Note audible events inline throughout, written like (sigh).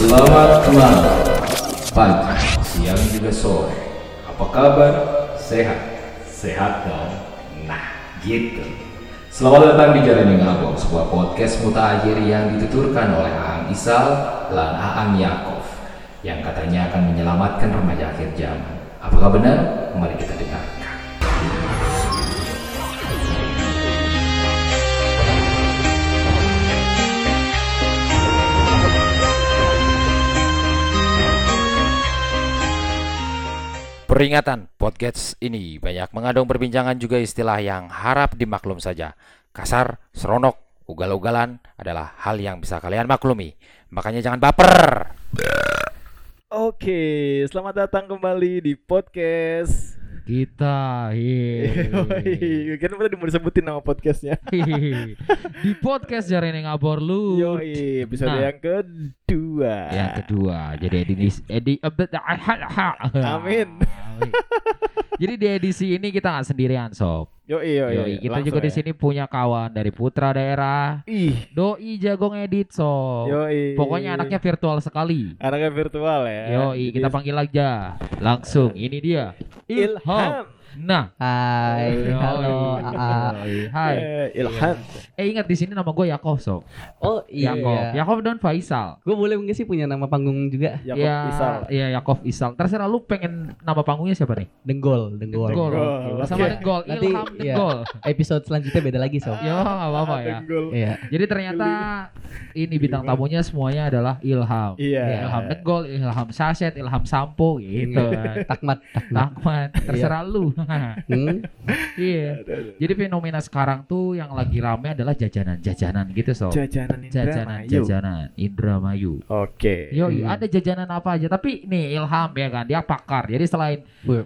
Selamat malam, pagi, siang juga sore. Apa kabar? Sehat? Sehat dong? Nah, gitu. Selamat datang di Jalan yang Abang, sebuah podcast mutakhir yang dituturkan oleh Aang Isal dan Aang Yakov yang katanya akan menyelamatkan remaja akhir zaman. Apakah benar? Mari kita dengarkan. Peringatan, podcast ini banyak mengandung perbincangan juga istilah yang harap dimaklum saja. Kasar, seronok, ugal-ugalan adalah hal yang bisa kalian maklumi. Makanya jangan baper. Oke, selamat datang kembali di podcast. Kita kan udah mau disebutin nama podcastnya. (laughs) di podcast Jaring yang ngabor lu. Yoi, episode Nah. yang kedua. Yang kedua, jadi edisi edi Amin. (laughs) Jadi di edisi ini kita nggak sendirian sob. Yoi, yoi, Yoi, kita juga di ya. sini punya kawan dari Putra Daerah. Ih, Doi jago ngedit sob. yoi. Pokoknya anaknya virtual sekali. anaknya virtual ya. Jadi kita panggil aja. Langsung, ini dia. Ilham. Nah, Hai, halo, AA. Yoi, Hai. Eh, Ilham. Eh ingat di sini nama gue Yakov sob. Oh iya, Yakov, Yakov dan Faisal. gue boleh nggak sih punya nama panggung juga? Yakob ya, Isal. Iya Yakov Isal. Terserah lu pengen nama panggungnya siapa nih? Denggol, Denggol. Denggol. Denggol, Sama. Denggol. Nanti, Ilham iya. Denggol. Episode selanjutnya beda lagi sob. Ya apa-apa ya. Iya. Jadi ternyata ini bintang tamunya semuanya adalah Ilham. Iya. Ilham Denggol, Ilham Saset, Ilham Sampo gitu. Takmat, takmat. Takman, terserah lu. Hmm? Iya. Jadi fenomena sekarang tuh yang lagi rame adalah jajanan-jajanan gitu sob. Jajanan Jajanan, Indramayu. jajanan Indramayu. Oke. Yo, Hmm. ada jajanan apa aja. Tapi nih Ilham ya kan, dia pakar. Jadi selain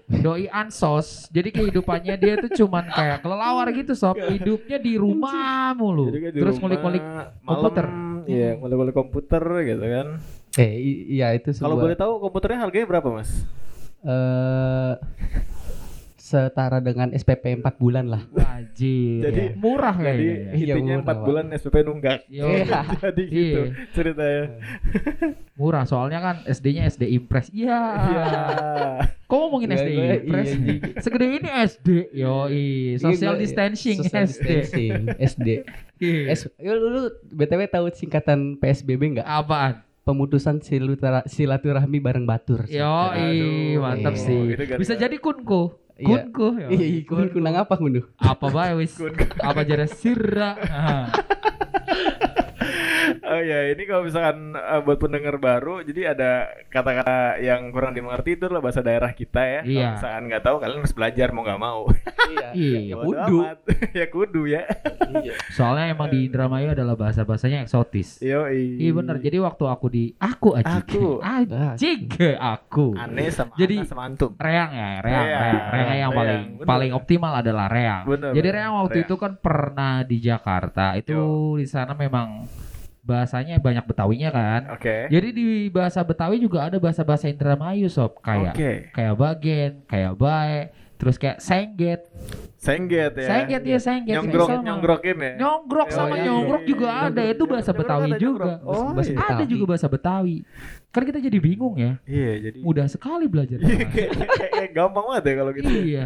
doi ansos, jadi kehidupannya dia tuh cuman kayak kelelawar gitu sob. Hidupnya di rumah mulu. Di Terus ngulik-ngulik komputer. Iya, ngulik-ngulik komputer gitu kan. Eh, iya itu Kalau sebuah boleh tahu komputernya harganya berapa, Mas? eh setara dengan SPP 4 bulan lah. Wajib. Jadi- murah Jadi kayaknya. ya. Iya, intinya murah, 4 Pak. bulan SPP nunggak. Yo, (laughs) Iya. (laughs) Jadi gitu Iya. ceritanya. (laughs) murah soalnya kan SD-nya SD Impress. Iya. Iya. Kok ngomongin Iya, SD Impress? iya, iya. Segede ini SD. Yo, social Iya, gue- distancing Social SD. distancing, SD. Iya. S, lu, lu, BTW tahu singkatan PSBB nggak? Apaan? Pemutusan silatura- silaturahmi bareng batur. Yo, Aduh, mantap iya. sih. Bisa jadi kunku. Iya. Kunku. Iya, iya, kunang apa kundu? Apa bae wis? Apa jare sirra? Nah, Oh ya, ini kalau misalkan uh, buat pendengar baru, jadi ada kata-kata yang kurang dimengerti itu adalah bahasa daerah kita ya. Kalau Iya. misalkan nggak tahu, kalian harus belajar mau nggak mau. Iya. Iya. Bodo kudu. amat. (laughs) ya kudu ya. Soalnya emang di Indramayu adalah bahasa-bahasanya eksotis. Yo, Iya bener. Jadi waktu aku di aku aja. Aku. Ajik aku. aneh sama Jadi- sama antum. Reang ya, reang, Reang, reang, reang yang reang, paling bener. paling optimal adalah reang. Bener, Jadi bener, reang waktu reang. itu kan pernah di Jakarta. Itu Yo. di sana memang bahasanya banyak Betawinya kan. Oke. Jadi di bahasa Betawi juga ada bahasa-bahasa Indramayu sob kayak Oke. kayak bagen, kayak bae, terus kayak sengget. Sengget ya. Sengget ya sengget. Nyonggrok, sama. nyonggrokin ya. Nyonggrok Oh, sama iya. nyonggrok juga ada. Itu bahasa Nyonggrok Betawi ada, juga. nyonggrok. Oh, Bahasa iya. Ada juga bahasa Betawi. Kan kita jadi bingung ya. Iya, jadi Mudah sekali belajar Iya, kayak, gampang banget ya kalau gitu. Iya.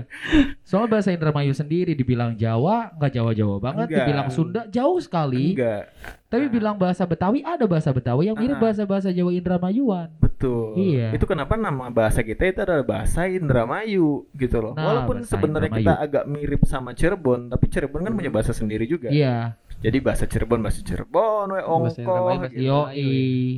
Soalnya bahasa Indramayu sendiri dibilang Jawa nggak Jawa-Jawa banget, Enggak. dibilang Sunda jauh sekali. Enggak. Tapi bilang bahasa Betawi ada bahasa Betawi yang mirip Ah. bahasa-bahasa Jawa Indramayuan. Betul. Iya. Itu kenapa nama bahasa kita itu adalah bahasa Indramayu gitu loh. Nah, Walaupun sebenarnya kita agak mirip sama Cirebon, tapi Cirebon kan punya bahasa sendiri juga. Iya. Jadi bahasa Cirebon bahasa Cirebon, we Bahasa ongko. Bahasa gitu. Yo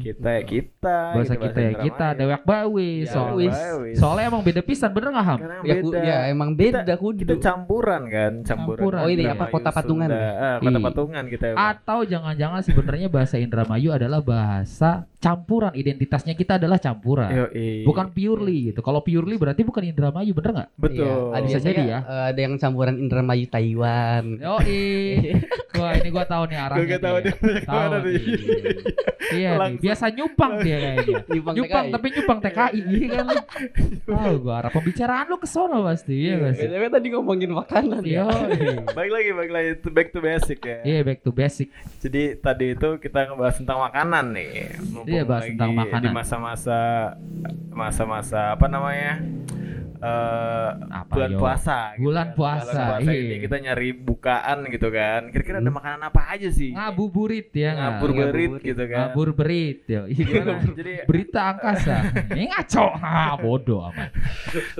Kita ya kita. bahasa gitu, kita ya kita dewek bawi Ya, soal wis. wis. soalnya emang beda pisan bener nggak ham Ya, ku- beda. ya emang beda kita, kudu. kita campuran kan, campuran. Campuran. Oh, ini apa, kota patungan Sunda. ya? Ah, kota Iya. patungan kita. emang. atau jangan-jangan sebenarnya bahasa Indramayu adalah bahasa campuran identitasnya kita adalah campuran Yoi. bukan purely gitu kalau purely berarti bukan Indramayu bener nggak betul. Iya, ada Bisa jadi ya. eh, ada yang campuran Indramayu Taiwan. Yoi. (laughs) Wah ini nih gua tahu nih arahnya. Gua tahu dia. Tahu nih. nih. Iya nih, Langsung. biasa nyupang dia kayaknya. (laughs) Nyupang tapi nyupang TKI iya kan. (laughs) Tahu gua arah pembicaraan lu ke sono pasti ya gak sih? BTW tadi ngomongin makanan Iya. (laughs) ya. Baik lagi, baik lagi back to basic ya. Iya back to basic. Jadi tadi itu kita ngebahas tentang makanan nih. Iya, bahas lagi tentang makanan. Di masa-masa masa-masa apa namanya? Eh Apa, bulan yo? puasa gitu Bulan kan. puasa, bulan puasa iya. ini kita nyari bukaan gitu kan kira-kira ada Hmm. makanan apa aja sih Ngabuburit ya ngabur berit Ngabuburit. gitu kan Ngabur berit ya. Iya, Gimana? gimana? jadi Berita angkasa. Ini ngaco. (laughs) Ah, bodoh amat.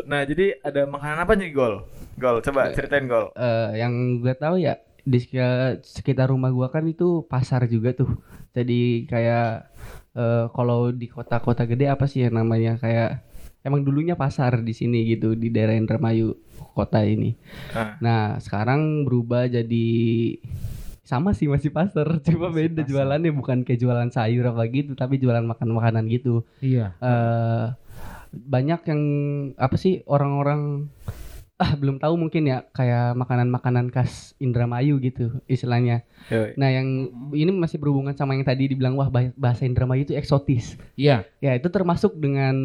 nah jadi ada makanan apa nih gol gol coba ceritain gol Eh, yang gue tahu ya di sekitar, sekitar rumah gua kan itu pasar juga tuh. Jadi kayak eh, kalau di kota-kota gede apa sih yang namanya kayak emang dulunya pasar di sini gitu di daerah Indramayu kota ini. Ah. Nah sekarang berubah jadi sama sih masih pasar, (laughs) cuma Masih beda pasar. jualannya bukan kayak jualan sayur apa gitu, tapi jualan makan-makanan gitu. Iya. eh banyak yang apa sih orang-orang ah belum tahu mungkin ya kayak makanan-makanan khas Indramayu gitu istilahnya. Yoi. Nah yang ini masih berhubungan sama yang tadi dibilang wah bah- bahasa Indramayu itu eksotis. Iya. Ya itu termasuk dengan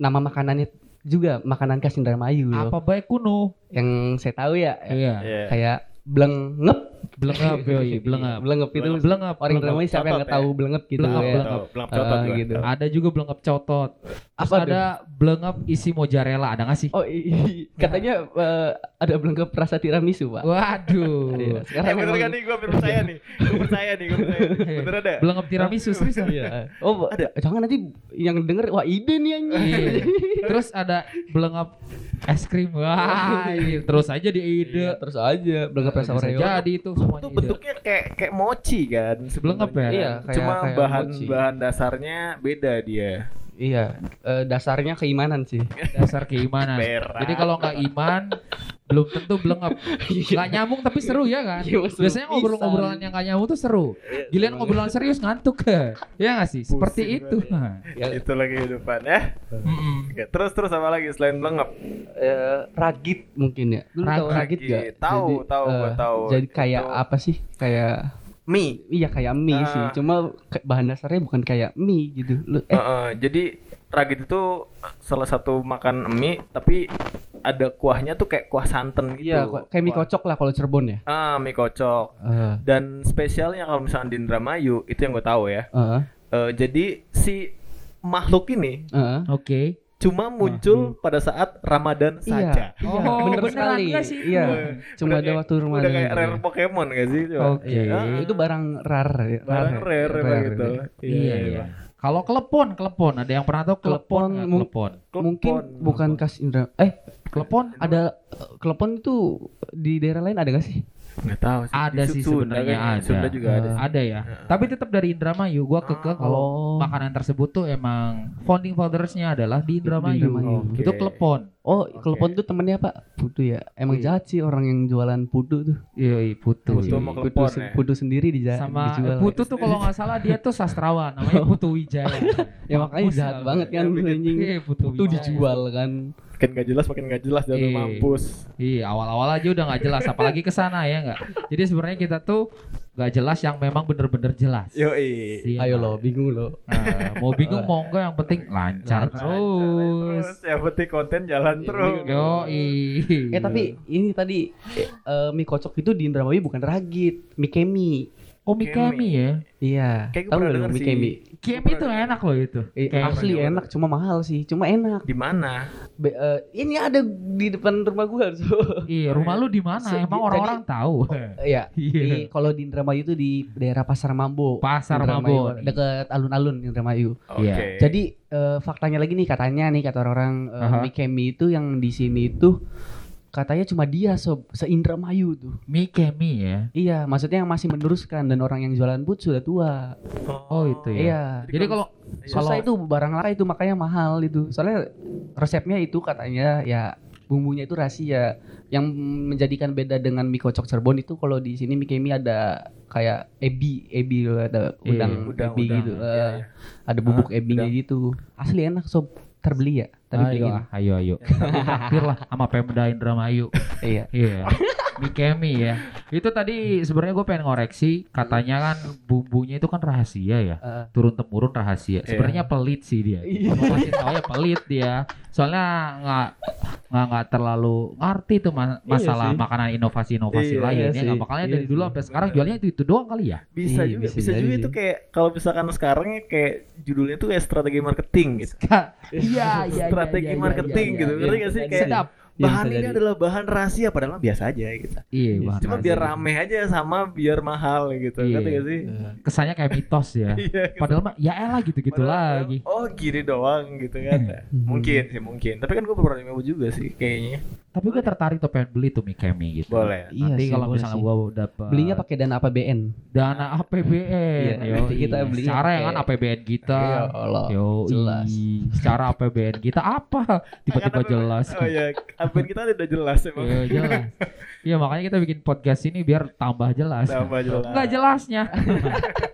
nama makanannya juga makanan khas Indramayu loh. Apa baik kuno? Yang saya tahu ya. Iya. kayak blengep. Belengap yoi, belengap. Blengep itu Belengap. orang Indramayu siapa yang tahu blengep gitu Blengep, ya. belum Eh, cotot gua. gitu. Ada juga belengap cotot. Terus Apa tuh? ada belengap isi mozzarella, ada nggak sih? Oh i- i- katanya eh, ada blengep rasa tiramisu pak. Waduh. Iya, Eh sekarang bener emang- kan nih gue percaya nih Gue percaya nih gue percaya nih. Bener ada Belengap tiramisu serius. Iya. Oh, ada. Jangan nanti yang denger wah ide nih anjing. Iya. Terus ada belengap es krim. Wah, iya. terus aja di ide. Terus aja blengep rasa Oreo. jadi itu semuanya. Itu ide. bentuknya kayak kayak mochi kan Belengep ya? sebenarnya. Iya, kayak- Cuma kayak bahan mochi. bahan dasarnya beda dia Iya, eh, dasarnya keimanan sih. Dasar keimanan. Berat. Jadi kalau nggak iman belum tentu belengap. Nggak nyambung tapi seru ya kan? Iya, seru Biasanya ngobrol-ngobrolan yang nggak nyambung tuh seru. Giliran ngobrolan serius ngantuk ke. (laughs) Ya nggak sih? Seperti Pusing itu. Ya, Itu lagi kehidupan ya. Oke, Terus terus apa lagi selain belengep eh, ragit mungkin ya. Lu tahu Ragit. ragit gak? Tahu, Jadi, tahu, gua eh, tahu. Jadi kayak Itu- apa sih? Kayak Mie iya kayak mie Ah. sih. Cuma ke- bahan dasarnya bukan kayak mie gitu. Lu eh Heeh, Jadi ragit itu salah satu makan mie Tapi ada kuahnya tuh kayak kuah santan gitu iya kok- kayak mie Kuah- kocok lah kalau Cirebon ya. Ah mie kocok Eh, Dan spesialnya kalau misalnya di Indramayu Itu yang gue tahu ya eh, Eh, Jadi si makhluk ini eh. Oke. Cuma muncul pada saat Ramadan Iya. saja. Oh, bener beneran sekali. sih? Iya. Udah Cuma ada kayak- waktu Ramadan. Udah kayak aja. rare Pokemon gak sih? Oke. Iya. Itu barang rare ya. barang rare, rare, gitu. Iya, iya. Kalau kelepon, kelepon. Ada yang pernah tahu? Kelepon, nggak? mung- Kelepon. Mungkin Kelepon. bukan khas Indra. Eh, Kelepon ada kelepon itu di daerah lain ada gak sih? Nggak tahu sih. Ada sih sebenarnya ada. Sunda juga ada. sih. ada ya. Tapi tetap dari Indramayu. Gua kekeh kalau Oh. makanan tersebut tuh emang founding fathersnya adalah di Indramayu. Indramayu. Itu Oke. Oh, kelepon tuh temennya apa? Putu ya. Emang Iya. jahat sih orang yang jualan putu tuh. Iya, iya, putu. Putu iya. sama putu, kelepon se- ya? putu sendiri dija- Sama dijual. Putu tuh kalau nggak salah dia tuh sastrawan, namanya Putu Wijaya. (laughs) ya makanya Mampus jahat banget kan Ya, bikin- anjing. Iya, Putu, Putu Wijaya. dijual kan. Makin gak jelas, makin gak jelas jatuh Iya. mampus. Iya, awal-awal aja udah nggak jelas, apalagi ke sana ya nggak. Jadi sebenarnya kita tuh nggak jelas yang memang bener-bener jelas. Iya, Ayo lo, bingung lo. Nah, mau bingung mau enggak yang penting lancar Lancar. terus. Terus yang penting konten jalan Iya, terus. Yo, Eh tapi ini tadi eh, eh, mie kocok itu di Indramayu bukan ragit, mie kemi. Oh, mie kemi ya. Iya. Kayak gue Tahu pernah denger sih. tuh enak loh itu. Eh, Kayak- asli enak, cuma mahal sih. Cuma enak. Di mana? Eh, ini ada di depan rumah gua (laughs) tuh. Iya, rumah lu di mana? Se- Emang orang-orang tahu. Iya. (laughs) Iya. Di- Kalau di Indramayu itu di daerah Pasar Mambo. Pasar Indramayu, Mambo. Dekat alun-alun Indramayu. Oke. Iya. Jadi eh, faktanya lagi nih katanya nih kata orang eh, Aha. mie kemi itu yang di sini itu katanya cuma dia sob se Indramayu tuh. Mie kemi ya. Iya, maksudnya yang masih meneruskan dan orang yang jualan put sudah tua. Oh, itu ya. Iya. Jadi kalau Susah itu barang langka itu makanya mahal itu. Soalnya resepnya itu katanya ya bumbunya itu rahasia. Yang menjadikan beda dengan mie kocok Cirebon itu kalau di sini mie kemi ada kayak ebi, ebi ada Iya, udang, udang, ebi udang. gitu. Iya, Eh, iya. Ada bubuk Ah, ebinya udang. gitu. Asli enak sob. Terbeli ya? Tadi ayo, ayo, ayo. (laughs) Traktir lah sama Pemda Indramayu. Iya. Iya. Mikemi ya. Itu tadi sebenarnya gue pengen ngoreksi, katanya kan bumbunya itu kan rahasia ya. Turun temurun rahasia. Sebenarnya pelit sih dia. Iya. Mau kasih tahu ya pelit dia. Soalnya nggak nggak nggak terlalu ngerti tuh ma- masalah sih. makanan inovasi-inovasi Iya, lain iya ya. nggak? Makanya Iya dari dulu sampai sekarang jualnya itu itu doang kali ya. Bisa Iya, juga, bisa bisa, juga itu kayak kalau misalkan sekarang ya kayak judulnya tuh kayak strategi marketing gitu. (laughs) Iya, iya, Strategi marketing gitu, ngerti gak sih? Kayak Sedap. Iya, bahan ini jadi. adalah bahan rahasia padahal biasa aja gitu. Iya, Iya, bahan Cuma rahasia. biar rame aja sama biar mahal gitu, Iya. ngerti gak sih? kesannya kayak mitos ya. (laughs) Iya. gitu. Padahal mah ya elah gitu-gitu lagi. Oh gini doang gitu kan. (laughs) mungkin sih mungkin. Tapi kan gue pernah nyoba juga sih kayaknya. Tapi gue tertarik tuh pengen beli tuh Mikemi gitu. Boleh. Iya Nanti kalau misalnya sih. gua dapet Belinya pakai dana APBN. dana APBN, Iya, yo, nanti kita belinya secara yang kan APBN kita, Ya Allah, yo, jelas. secara APBN kita apa? (laughs) Tiba-tiba Kan jelas. Oh iya, APBN kita udah jelas emang. Iya, jelas. (laughs) Iya makanya kita bikin podcast ini biar tambah jelas. Tambah jelas. Enggak jelasnya. (laughs)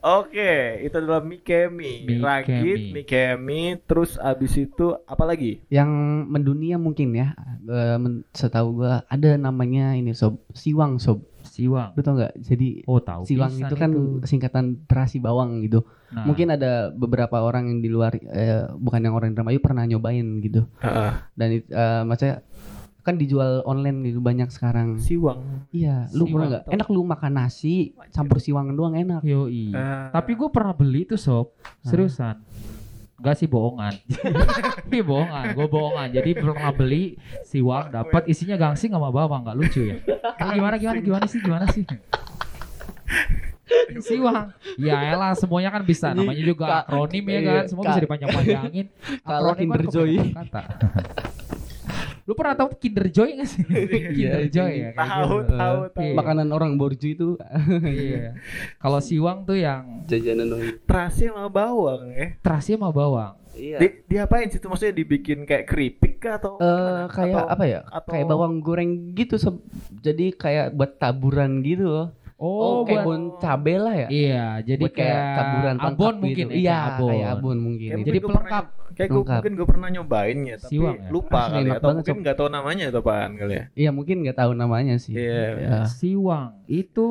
Oke, itu adalah Mikemi, Mikemi. Ragit, Mikemi, terus abis itu apa lagi? Yang mendunia mungkin ya. Eh, men- setahu gua ada namanya ini sob, siwang sob. Siwang. Lu tau nggak? Jadi Oh tahu. siwang itu kan singkatan terasi bawang gitu. Nah, Mungkin ada beberapa orang yang di luar eh, bukan yang orang Indramayu pernah nyobain gitu. Dan it- eh, maksudnya kan dijual online gitu banyak sekarang. Siwang. Iya, lu Siwang, pernah nggak? Enak lu makan nasi campur siwang doang enak. Yoi. Ah. Tapi gue pernah beli tuh sob, seriusan. Enggak sih bohongan. (laughs) Ini bohongan, gue bohongan. Jadi pernah beli siwang dapat isinya gangsing sama bawang, nggak lucu ya. Gimana gimana gimana sih gimana sih? (laughs) Siwang. Ya elah semuanya kan bisa. Namanya juga akronim ya iya, kan. Semua bisa dipanjang-panjangin. Kalau Akronim Kinder Joy. kebanyakan Kata. Lu pernah tahu Kinder Joy gak sih? Kinder Iya, Joy iya. ya. Tahu, gitu. tahu, tahu. Iya. Makanan orang borju itu Iya. Kalau siwang tuh yang jajanan. Terasi sama bawang ya. terasi sama bawang. Iya. Di, diapain sih itu maksudnya dibikin kayak keripik kah atau Eh, gimana? kayak Atau- apa ya? atau- Kayak bawang goreng gitu. Jadi kayak buat taburan gitu loh. Oh, kayak buat bon cabe lah ya. Iya, jadi buat kayak, kayak taburan abon pelengkap mungkin gitu. ya, Iya, kayak abon. kayak abon mungkin. Kayak Jadi pernah- pelengkap. Kayak gue mungkin gue pernah nyobainnya tapi Siwang ya? lupa Asli kali enak atau mungkin nggak tahu namanya atau apaan kali ya. Iya mungkin nggak tahu namanya sih. Iya. Ya. Siwang itu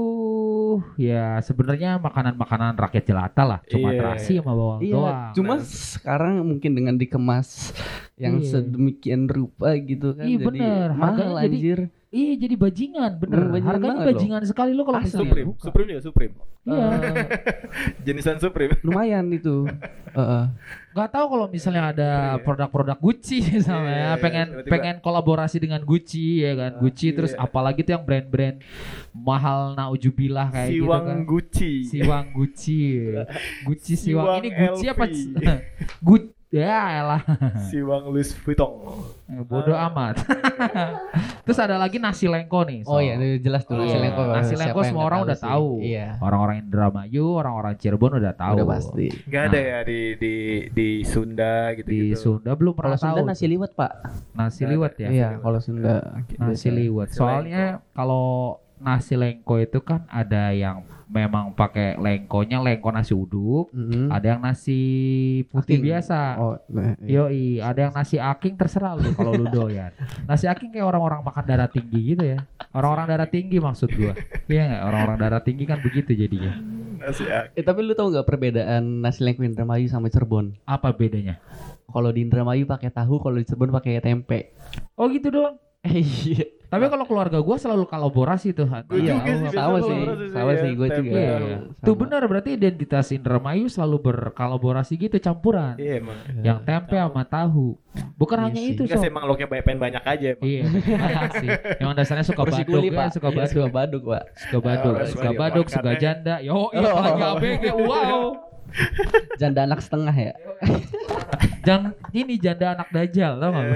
ya sebenarnya makanan-makanan rakyat jelata lah, cuma Iya. terasi sama bawang Iya, doang. cuma sekarang mungkin dengan dikemas yang Iya. sedemikian rupa gitu kan Iya, jadi bener. mahal Harganya jadi- anjir. Iya, jadi bajingan, bener. Bener, bajingan Harganya banget loh. bajingan sekali lo kalau Asli. misalnya Supreme, buka. Supreme juga Supreme. Iya. Eh, (laughs) Jenisan Supreme. lumayan itu. (laughs) Heeh. Gak tahu kalau misalnya ada Iya. produk-produk Gucci (laughs) misalnya, Iya, pengen tiba-tiba. pengen kolaborasi dengan Gucci ya kan, Gucci terus iya. apalagi tuh yang brand-brand mahal naujubillah kayak gitu Siwang kan. Gucci. Siwang Gucci. Gucci Siwang. Siwang Ini Gucci apa? LV. Gucci. Ya elah. Siwang Louis Vuitton. Bodoh amat. (laughs) Terus ada lagi nasi lengko nih. Oh So. iya, ini jelas tuh Iya, nasi lengko. nasi lengko semua orang udah sih? tahu. Iya. Orang-orang Indramayu, orang-orang Cirebon udah tahu. Udah pasti. Gak ada ya di di di Sunda gitu Di Sunda belum Kalau pernah Sunda tahu. nasi liwet, Pak. Nasi Nggak liwet ya. Iya, kalau Sunda. Nasi liwet. Soalnya kalau nasi lengko itu kan ada yang memang pakai lengkonya lengko nasi uduk, Mm-mm. ada yang nasi putih Aking. biasa. Oh, nah, iya. Yoi, ada yang nasi aking terserah lu kalau lu doyan. Nasi aking kayak orang-orang makan darah tinggi gitu ya. Orang-orang darah tinggi maksud gua. Iya nggak? Orang-orang darah tinggi kan begitu jadinya. Nasi ak- Eh, tapi lu tau nggak perbedaan nasi lengko Indramayu sama Cirebon? Apa bedanya? Kalau di Indramayu pakai tahu, kalau di Cirebon pakai tempe. Oh gitu doang. Eh, iya. Tapi kalau keluarga gua selalu kolaborasi tuh. Gua Iya, juga sih, sama sih. Sama ya, sih, gue tempe. juga. Iya, iya. Tuh benar berarti identitas Indramayu selalu berkolaborasi gitu campuran. Iya emang. Yang tempe sama tahu. Bukan Iya hanya sih. itu, sih emang loknya banyak pengen banyak aja emang. Iya, banyak sih. Emang dasarnya suka baduk ya, suka Iya, baduk. suka baduk, Pak. Suka baduk, Oh, suka baduk, suka ya. janda. Yo, iya Oh. lagi ABG. Wow. Janda anak setengah ya. Jangan ini janda anak dajal, tau gak lu?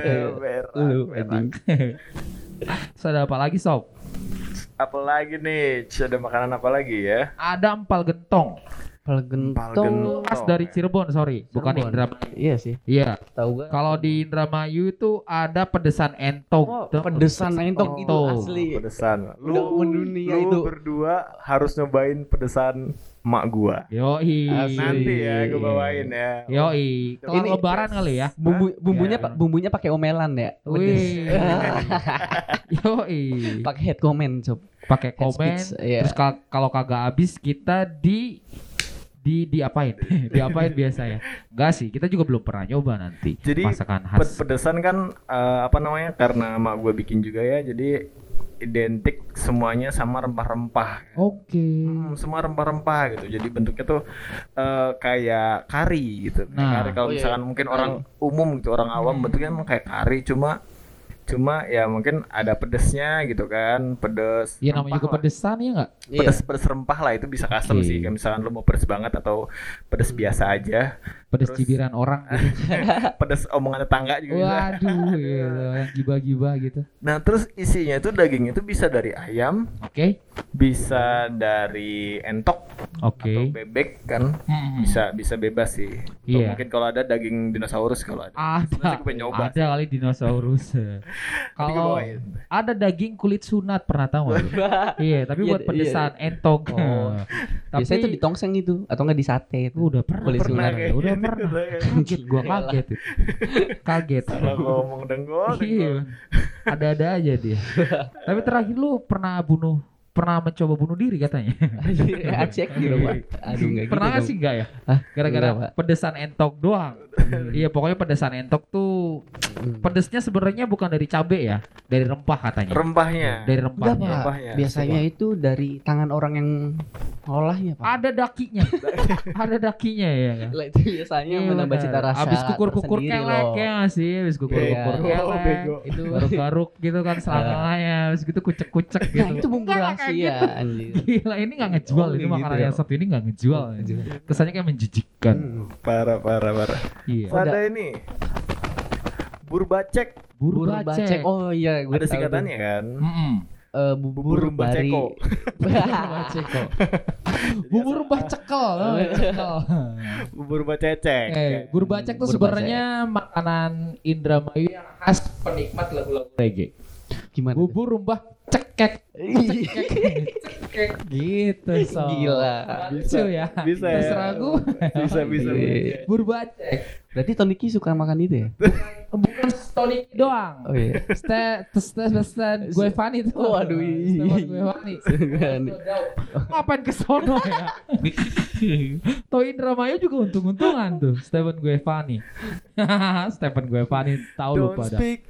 Eh, (laughs) ada apa lagi, Sob? Apa lagi nih? Ada makanan apa lagi ya? Ada empal gentong. Gentong. gentong. Khas dari Cirebon, sorry, bukan Cirebon. Indramayu. Iya sih. Iya, Tahu gak? kalau di Indramayu itu ada pedesan entong. Oh, pedesan entok itu Entong. asli. pedesan Udah mendunia lu itu. berdua harus nyobain pedesan emak gua Yoi. Asli. nanti ya gua bawain ya Yoi. Kalau Ini- lebaran kali ya. Bumbu bumbunya Ya. pak bumbunya pakai omelan ya. Wih. (laughs) Yoi. pakai head comment sob. Pakai komen. speech, iya. Terus ka- kalau kagak habis kita di di diapain? (laughs) diapain biasa ya? Enggak sih, kita juga belum pernah nyoba nanti. Jadi, masakan khas. pedesan kan eh, apa namanya karena emak gua bikin juga ya jadi identik semuanya sama rempah-rempah Oke. Hmm, semua rempah-rempah gitu. Jadi bentuknya tuh eh, kayak kari gitu. Kayak Nah. kari kalau Oh, iya, misalkan iya. mungkin orang umum gitu, orang awam bentuknya emang kayak kari cuma cuma ya mungkin ada pedesnya gitu kan, pedes. Iya namanya juga lah. pedesan ya enggak? Pedes pedes rempah lah itu bisa custom Oke. sih. Kayak misalkan lu mau pedes banget atau pedes biasa aja. Pedes Terus- cibiran orang gitu. (laughs) pedes omongan tetangga juga. Waduh, (laughs) yang gibah-gibah gitu. Nah, terus isinya itu daging itu bisa dari ayam, Oke. bisa dari entok atau Oke. bebek kan. Hmm. bisa bisa bebas sih. Atau Iya. mungkin kalau ada daging dinosaurus kalau ada. Ada, nyoba ada kali dinosaurus. (laughs) Kalau ada daging kulit sunat pernah tahu iya, tapi Iya, buat iya. Pedesan entong. Oh. tapi Biasanya itu di tongseng itu atau enggak di sate itu. udah pernah, Kulit pernah, ya, udah pernah. Kaget gua kaget itu. Kaget. Salah ngomong denggol. Iya. Ada-ada aja dia. (laughs) tapi terakhir lu pernah bunuh pernah mencoba bunuh diri katanya. Acek gitu, Pak. Aduh enggak gitu. pernah nggak dong. sih enggak ya? Gara-gara pedesan entok doang. iya, pokoknya pedesan entok tuh Hmm. pedesnya sebenarnya bukan dari cabe ya, dari rempah katanya. Rempahnya. dari Enggak, rempahnya. Pak. Rempahnya. Biasanya itu dari tangan orang yang ngolahnya, Pak. Ada dakinya. (laughs) ada dakinya ya kan? Lah, itu biasanya Iya, menambah cita rasa. Abis kukur-kukur kelek loh. ya sih, abis kukur-kukur Iya. kelek, Oh, bego. itu (laughs) garuk-garuk gitu kan selanganya, abis gitu kucek-kucek gitu. Nah, itu bumbu Rahasia gitu. anjir. Gila ini nggak ngejual Oh, ini makanan gitu ya. yang satu ini nggak ngejual. Kesannya kayak menjijikkan. Hmm. Parah parah parah. Iya. Ada ini. Burbacek. Buru Bubur bacek. bacek. Oh iya, gue Ada singkatannya kan. Mm-mm. Eh, bubur, Bubur bari. baceko. Bubur (laughs) baceko. Bubur bacekel. oh, bacekel. (laughs) Bubur bacecek. Eh, bubur bacek tuh Bubur sebenarnya makanan Indramayu yang khas penikmat lagu-lagu reggae. Gimana? Bubur rumbah cekek. Cekek. Cekek gitu so. Gila. Lucu ya. Bisa ya. Gue. Bisa bisa. Iya. Bubur bacek. Berarti Tony Ki suka makan itu ya? Bukan Tony doang. Oh iya. Tes pesan gue Fani tuh. Oh, aduh, iya. Gue Fani. Ngapain ke sono ya? Toh Indramayu juga untung-untungan tuh. Stephen gue Fani. (laughs) Stephen gue Fani tahu lupa dah. speak.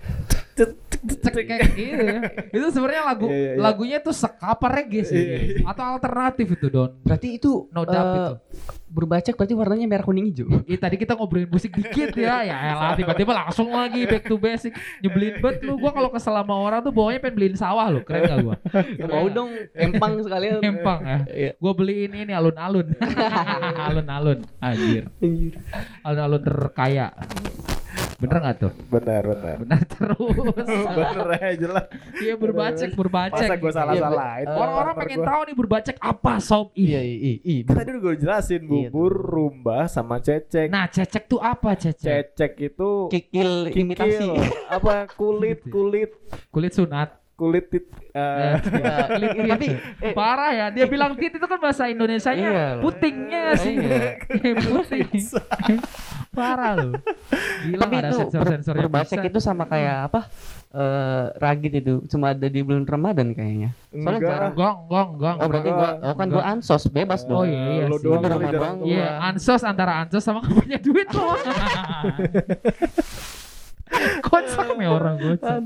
Kayak gitu ya. (laughs) Itu sebenarnya lagu Iya, iya, iya. lagunya tuh sek apa reggae sih Iya, atau alternatif itu Don. Berarti itu No doubt eh, itu. Berbacek berarti warnanya merah kuning hijau. Iya tadi kita ngobrolin musik dikit ya, (laughs) ya elah tiba-tiba langsung lagi back to basic nyebelin banget lu. Gua kalau kesel sama orang tuh bawanya pengen beliin sawah lu, keren gak gua? Mau dong empang sekalian. Empang ya. Iya. Gua beliin ini alun-alun, (laughs) alun-alun, Anjir. alun-alun terkaya. Bener gak tuh? Benar benar. Bener terus. (laughs) Bener aja lah. Iya berbacek, berbacek. Masa gue salah salahin. Iya, Orang-orang pengen tahu nih berbacek apa sob? Iya, Ih. iya, iya. Tadi udah gue jelasin Iya, bubur, rumbah, sama cecek. Nah, cecek tuh apa cecek? Cecek itu Kikil imitasi. kikil. apa kulit kulit Kulit sunat. Kulit tit, eh, Ya, (laughs) kulit tit. Tapi eh, Parah ya, dia bilang tit itu kan bahasa Iya. Indonesianya putingnya nggak sih. (laughs) Puting. (laughs) Parah loh. Gila tapi ada itu sensor-sensornya berbacek bisa. itu sama kayak apa? Eh ragit itu cuma ada di bulan Ramadan kayaknya. Soalnya Enggak. jarang. Enggak, enggak, enggak. Oh berarti gua oh kan gua ansos bebas Oh dong. iya, iya Lo doang. Iya, ansos antara ansos sama punya duit loh. (laughs) kocak nih orang kocak.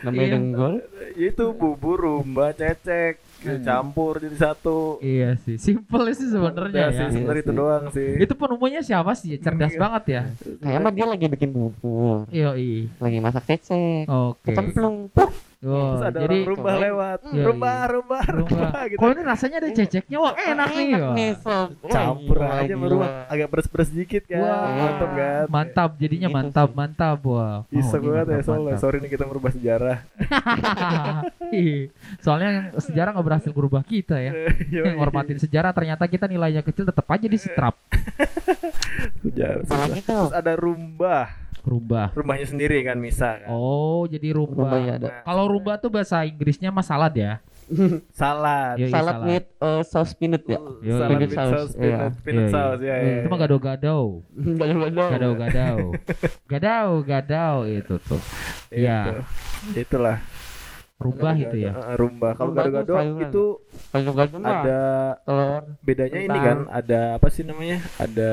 Namanya Iya. denggol. itu bubur rumbah cecek campur jadi satu Iya sih, simple sih sebenarnya sih ya. sebenarnya Iya itu sih. doang sih Itu penemunya siapa sih? Cerdas Iya. banget ya. Kayak mah dia lagi bikin bubur, Iya, iya. lagi masak cecek. Oke. Kecemplung. Oh, Terus ada jadi orang rumah lewat. Iya, rumah, iya. rumah, rumah. rumah gitu. Kalau ini rasanya ada ceceknya, wah enak nih. wah. sob. Campur Wah, aja gila. sama rumah. Agak beres-beres dikit kan. Wah, Mantap kan. Mantap, jadinya Itu mantap, sih. mantap, wah. Oh, Iseng banget ya mantap, soalnya. mantap. Sorry nih kita merubah sejarah. (laughs) Iya. Soalnya sejarah nggak berhasil merubah kita ya. Yoi. Yang ngormatin sejarah ternyata kita nilainya kecil tetap aja di setrap. (laughs) Sejarah. Terus ada rumbah. Rumbah. Rumahnya sendiri kan Misa kan. Oh, jadi Rumah rumbah. ya ada. Kalau rumbah tuh bahasa Inggrisnya mah salad ya. (laughs) Salad. Yoi, Salad with uh, sauce peanut ya. Yoi. Salad Peanut with sauce, sauce, peanut, iya. peanut Yoi. sauce ya. ya. Itu mah gado-gado. Gado-gado. (laughs) Gadau-gadau. Gadau-gadau (laughs) itu tuh. Iya. Itu. Itulah. Rumbah itu ya. Rumbah. Kalau gado-gado itu Gado-gado ada telur. bedanya ini Kentang. kan ada apa sih namanya? Ada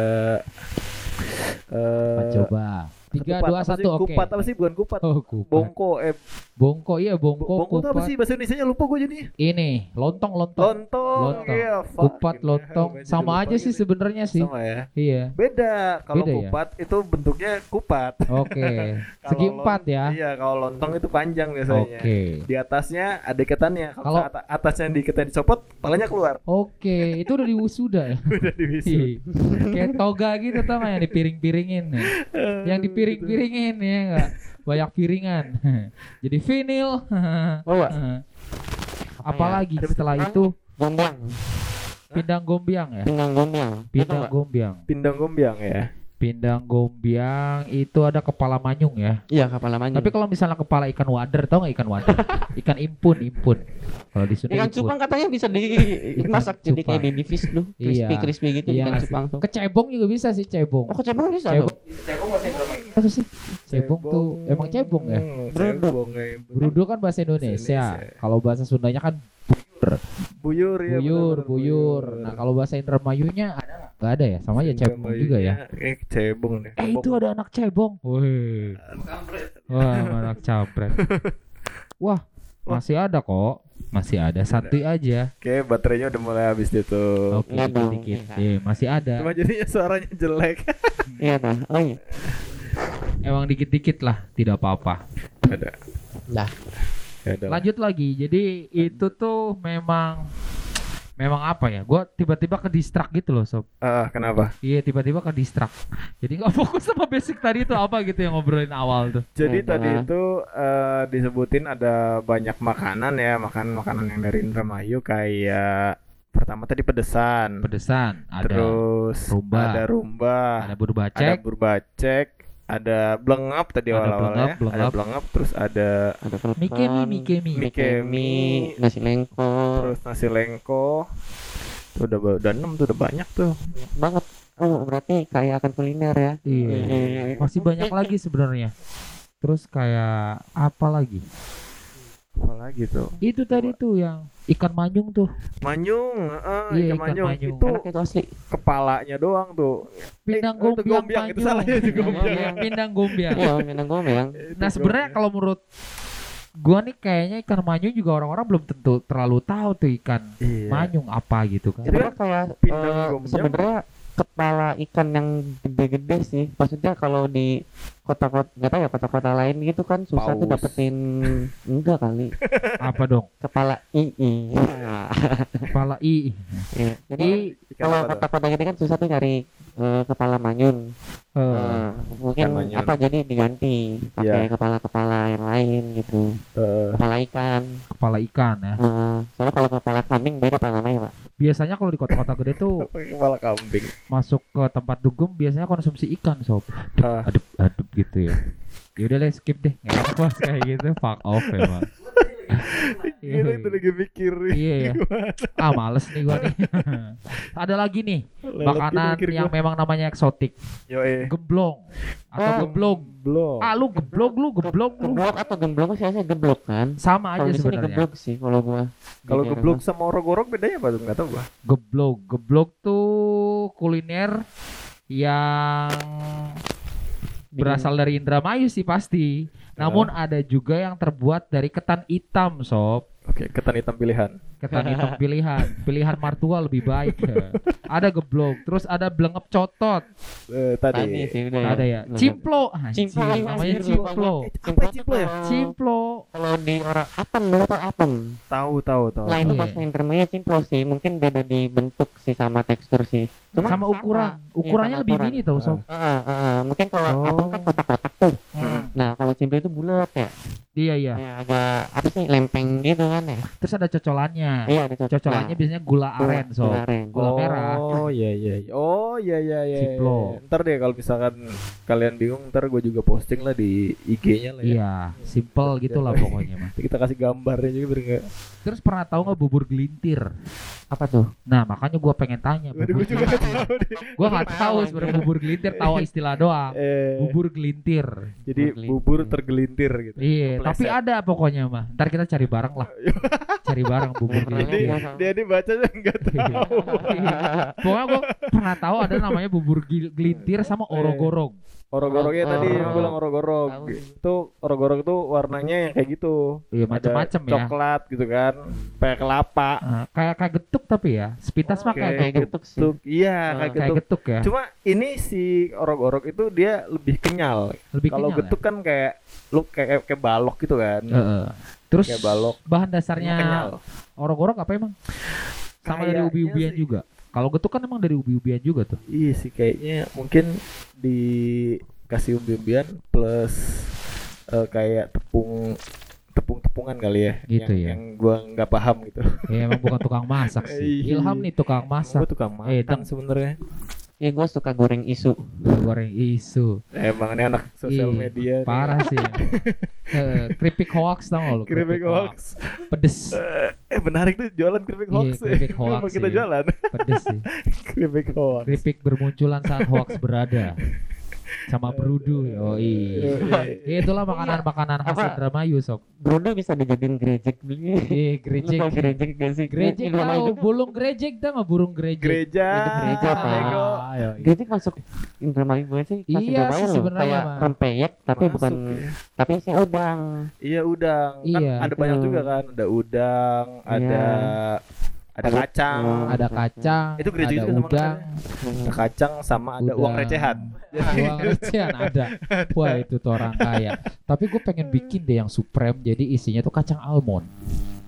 eh Coba. Tiga, kupat. dua, satu, oke. Kupat apa sih? Bukan kupat. Oh, kupat. Bongko eh Bongko, iya bongko, bongko itu apa kupat. sih bahasa Indonesia lupa gue jadi. Ini, lontong, lontong. Lontong. Lontong. Iya, fuck. Kupat, lontong. Sama aja sih sebenarnya sih. Sama ya. Iya. Beda. Kalau Beda ya? kupat itu bentuknya kupat. Oke. (laughs) Kalau Segi empat ya. Iya, kalau lontong itu panjang biasanya. Oke. Di atasnya ada ikatannya. Kalau Kalau- ata- atasnya di dicopot, palanya keluar. Oke, itu udah diwisuda ya. (laughs) Udah dibisu. Ih, Kayak toga gitu tau nggak yang dipiring-piringin. (laughs) Yang dipiring-piringin ya enggak? Banyak piringan. (laughs) Jadi vinil. Oh. (laughs) Apalagi Ada setelah pindang. itu Gombang. pindang gombiang ya. Pindang gombang. Pindang gombiang. Pindang gombiang ya. Pindang gombiang itu ada kepala manyung ya. Iya, kapal lamanya. Tapi kalau misalnya kepala ikan wader, tau nggak ikan wader? (laughs) ikan impun, impun. Kalau di Sunda ikan cupang katanya bisa dimasak jadi cupang. kayak baby fish tuh. Iya. Crispy crispy gitu Iya. ikan cupang tuh. Kecebong juga bisa sih cebong. Oh, kecebong bisa Cebong. tuh. Apa sih? Cebong tuh emang cebong ya? Cebong ya. Brudo kan bahasa Indonesia. Indonesia. Kalau bahasa Sundanya kan Buyur ya. buyur, buyur. Nah, kalau bahasa Indramayunya ada nggak? Ada ya? Sama aja cebong juga ya. Eh, cebong deh. Eh itu ada anak cebong. Wih. Wah, anak campret. (laughs) Wah, masih ada kok. Masih ada santuy aja. Oke, baterainya udah mulai habis dia tuh. Oke, nggak. Iya, masih ada. Cuma jadinya suaranya jelek. Iya, nah. Oh iya. (laughs) Emang dikit-dikit lah, tidak apa-apa. Ada. Lah. Ya udah. Lanjut lagi. Jadi itu tuh memang memang apa ya? Gua tiba-tiba ke distrak gitu loh, sob. Ah, kenapa? Iya, tiba-tiba ke distrak. Jadi nggak fokus sama basic tadi itu apa gitu yang ngobrolin awal tuh. Jadi tadi itu eh, disebutin ada banyak makanan ya, makan makanan yang dari Indramayu kayak pertama tadi pedesan, Pedesan, ada terus rumba, ada rumba, ada ada burbacek, burbacek, ada blengap tadi blengap, blengap. ada blengap, terus ada Ada kentang. Mikemi, Mikemi. Mikemi, kemi, nasi lengko. terus nasi lengko. Tuh udah udah enam tuh udah banyak tuh. banget. Oh, berarti kayak akan kuliner ya. Iya. Masih banyak lagi sebenarnya. Terus kayak apa lagi? Apa lagi tuh? Itu tadi tuh yang ikan manyung tuh. Manyung, heeh, Iya, ikan ikan manyung. manyung. Itu Enak itu asli. kepalanya doang tuh. Pindang Eh, itu gombiang gombiang, itu manyung. salahnya itu gombiang. Iya, Pindang gombiang. Nah sebenarnya kalau menurut gua nih kayaknya ikan manyung juga orang-orang belum tentu terlalu tahu tuh ikan Iya. manyung apa gitu kan. Pindang eh, gombang. sebenarnya kepala ikan yang gede-gede sih. Maksudnya kalau di kota-kota nggak tahu ya kota-kota lain gitu kan susah tuh Paus. dapetin enggak kali Apa dong? kepala ii. Nah, Kepala i. iya. Jadi I kalau tuh? kota-kota gede kan susah tuh nyari eh, kepala manyun. eh, Nah, mungkin manyun. apa jadi diganti pakai Iya. kepala-kepala yang lain gitu. Eh, Kepala ikan. kepala ikan ya. Nah, soalnya kalau kepala kambing beda apa namanya, Pak? Biasanya kalau di kota-kota gede tuh (laughs) kepala kambing. masuk ke tempat dugem biasanya konsumsi ikan sob. Adup adup gitu ya. Yaudah lah skip deh. Nggak bahas (laughs) kayak gitu. Fuck off emang. Gila itu lagi mikir. Iya ya. Ah males nih gua nih. (laughs) Ada lagi nih makanan yang memang namanya eksotik. Yo eh. Geblong atau Oh. geblog. Belum. Ah lu geblog lu geblog lu. Geblok atau gemblong sih saya geblok kan? Sama aja sebenarnya. geblok sih kalau gua. Kalau Di geblok sama orok-orok bedanya apa tuh? Enggak tahu gua. Geblog. Geblog tuh kuliner yang berasal dari Indramayu sih pasti. Namun ada juga yang terbuat dari ketan hitam, sob. Oke, ketan hitam pilihan. Ketan hitam (laughs) pilihan pilihan martua lebih baik ya. (laughs) ada geblok terus ada belengep cotot Eh, Tadi tadi. sih udah ya. ada ya Bener. cimplo anjing, Cimplo, namanya cimplo Cimplo Cimplo ya? cimplo Kalau di orang apem, lu tau apem. Tahu tahu tahu. Nah itu Iya. bahasa Indramayu cimplo sih, mungkin beda di bentuk sih sama tekstur sih. Cuma sama ukuran Iya, ukurannya lebih ukuran. mini tau sob Heeh, heeh. mungkin kalau Oh. apem kan kotak-kotak tuh. Hmm. Nah kalau cimplo itu bulat ya, iya iya ya agak apa sih lempeng gitu kan ya. terus ada cocolannya Iya ada cocok. cocolannya biasanya gula aren sob gula merah Oh iya iya. iya. Oh iya iya iya. Ciplo. iya. Ntar deh kalau misalkan kalian bingung ntar gue juga posting lah di IG-nya lah ya. iya simple gitulah pokoknya mah Kita kasih gambarnya juga biar nggak. Terus pernah tahu nggak bubur gelintir Apa tuh? nah makanya gua pengen tanya bubur gue juga nggak tahu gua nggak tahu sebenarnya bubur gelintir tahu istilah doang Eh, bubur gelintir jadi Bubur bubur gelintir. tergelintir gitu. Iya, Kepleset. tapi ada pokoknya mah. Ntar kita cari bareng lah. (laughs) cari bareng bubur Dia, gelintir. lihat. dia ini bacanya nggak tahu. Pokoknya gue pernah tahu ada namanya bubur gelintir sama orogorong. Orog-orognya Oh, tadi oh. yang bilang orog-orog. Tahu. Itu orog-orog itu warnanya yang kayak gitu. Iya macam-macam ya. Coklat gitu kan. Kayak kelapa. Kayak kayak getuk tapi ya. Sepitas mah kayak Kayak getuk. sih. Iya Oh, kayak Kayak getuk. getuk ya. Cuma ini si orog-orog itu dia lebih kenyal. Lebih Kalau getuk kan kayak lu kayak kayak balok gitu kan. ya. Heeh. Terus Kayak balok. bahan dasarnya kenyal. orog-orog apa emang? Sama dari Kayaknya ubi-ubian sih. juga. Kalau getuk kan emang dari ubi-ubian juga tuh. Iya sih kayaknya mungkin dikasih umbi-umbian plus eh, kayak tepung tepung-tepungan kali ya. Gitu yang, ya. Yang gua nggak paham gitu. Ya emang bukan tukang masak sih. (laughs) Iya. Ilham nih tukang Gua masak. tukang Eh, makan Dang. sebenarnya. Ya gue suka goreng isu. Goreng isu. Emang ini anak sosial Ih, media. nih. Parah sih. (laughs) Eh, keripik hoax tau gak lu? Keripik hoax. Pedes. Eh menarik tuh jualan keripik Iya, hoax. keripik Mau hoax, kita iya. jualan Pedes sih. (laughs) keripik hoax. Keripik bermunculan saat hoax berada. Sama berudu. Yoi. Ya, itulah makanan-makanan khas Apa? Indramayu sob. Bruno bisa dijadiin gerejek beli. Eh, Lu gerejek. tau gerejek gak sih? Gerejek tahu, itu- bulung gerejek tau nggak burung gerejek? Gereja. Gereja, yoi. Gerejek masuk Indramayu gue sih. Iya sih sebenarnya, rempeyek tapi bukan ya. tapi isinya udang. Iya udang. Kan Iya. ada banyak juga kan. Ada udang, Iya. ada ada kacang. Ada kacang, Itu gereja ada juga sama udang, Ada kacang sama ada uang Udang. recehan. uang (laughs) recehan ada. Wah itu tuh orang kaya. Tapi gue pengen bikin deh yang supreme, jadi isinya tuh kacang almond.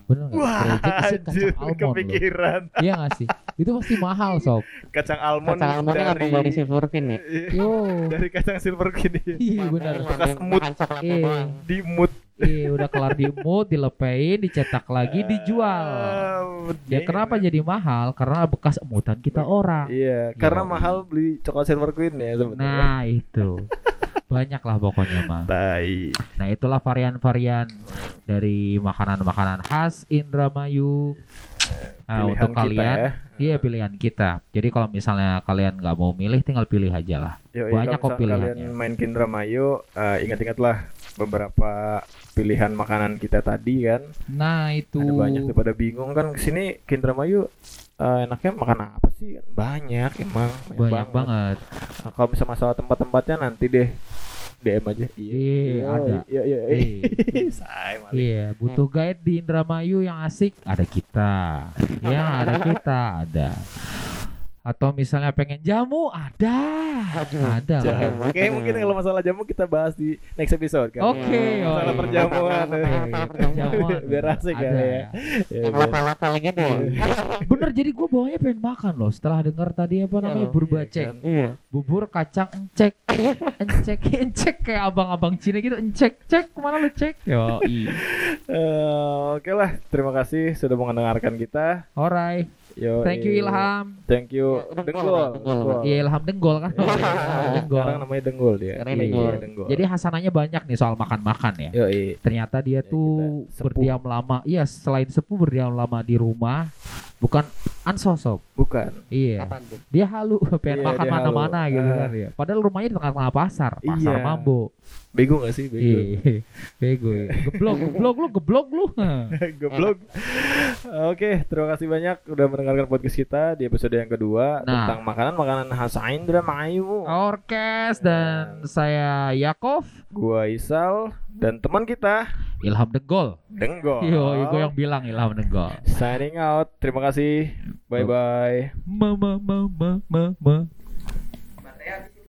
Bener nggak? Wah, Gerejek isi kacang almond loh. kepikiran. Iya gak sih? Itu pasti mahal sob. Kacang almond Kacang almondnya dari langsung dari Silver King ya. Yo, dari kacang silver gini iya benar. Bekas emut. Makan coklatnya Iya. doang. dimut. Iya udah kelar diemut, dilepein, dicetak lagi, dijual. Ah, Ya kenapa jadi mahal? Karena bekas emutan kita orang. Iya, karena Yo. mahal beli coklat silver queen ya sebenarnya. Nah itu banyak lah pokoknya mah. Tai. Nah itulah varian-varian dari makanan-makanan khas Indramayu. Nah, Pilihan untuk kita kalian, ya. iya pilihan kita. Jadi kalau misalnya kalian nggak mau milih, tinggal pilih aja lah. Yoi, Banyak kok pilihannya. Kalian main Kindra Mayu, eh, ingat-ingatlah beberapa pilihan makanan kita tadi kan. Nah itu. Ada banyak tuh pada bingung kan ke sini Kindra Mayu eh, enaknya makan apa sih? Banyak emang. banyak banget. Nah, kalau bisa masalah tempat-tempatnya nanti deh DM aja. Iya, ada. Iya iya. Iya. (laughs) Say, Malik. Iya, butuh guide di Indramayu yang asik, ada kita. (laughs) Yang ada kita, ada. Atau misalnya pengen jamu, ada. Ada. Jamu. kan? Oke, mungkin kalau masalah jamu kita bahas di next episode kan. Oke, Masalah oh iya. perjamuan. (laughs) Biar asik Ada. kali ya. Ya, biar- lokal-lokal gitu ya. Bener, jadi gue bawanya pengen makan loh. Setelah denger tadi apa namanya Iya, bubur iya kan. Iya. bubur kacang encek, encek, (laughs) encek kayak abang-abang Cina gitu, encek, cek ke mana lu cek? Yo, (laughs) Eh, Oke lah, terima kasih sudah mendengarkan kita. alright. Yo, Thank you Ilham. Thank you. Ya, Denggol. Iya Ilham Denggol kan. Denggol. Sekarang namanya Denggol dia. Sekarang Iya, Denggol. Denggol. Jadi hasananya banyak nih soal makan-makan ya. Yo, Ternyata dia Ya, tuh berdiam lama. Iya, selain sepuh berdiam lama di rumah, bukan ansosop. bukan. Iya. Apaan tuh? Dia halu (laughs) pengen Iya, makan mana-mana halu. gitu Ah. kan ya. Padahal rumahnya di tengah-tengah pasar, pasar Iya. Mambo. Bego gak sih? Bego. Iya. (laughs) Bego. ya. Geblok, geblok lu, geblok lu. (laughs) Goblok. Oke, terima kasih banyak udah mendengarkan podcast kita di episode yang kedua Nah. tentang makanan-makanan khas Indra Mayu. Orkes dan saya Yakov. Gua Isal dan teman kita Ilham Degol. Denggol. Yo, gue yang bilang Ilham Degol. Signing out. Terima kasih. Bye bye. Ma ma ma ma ma ma.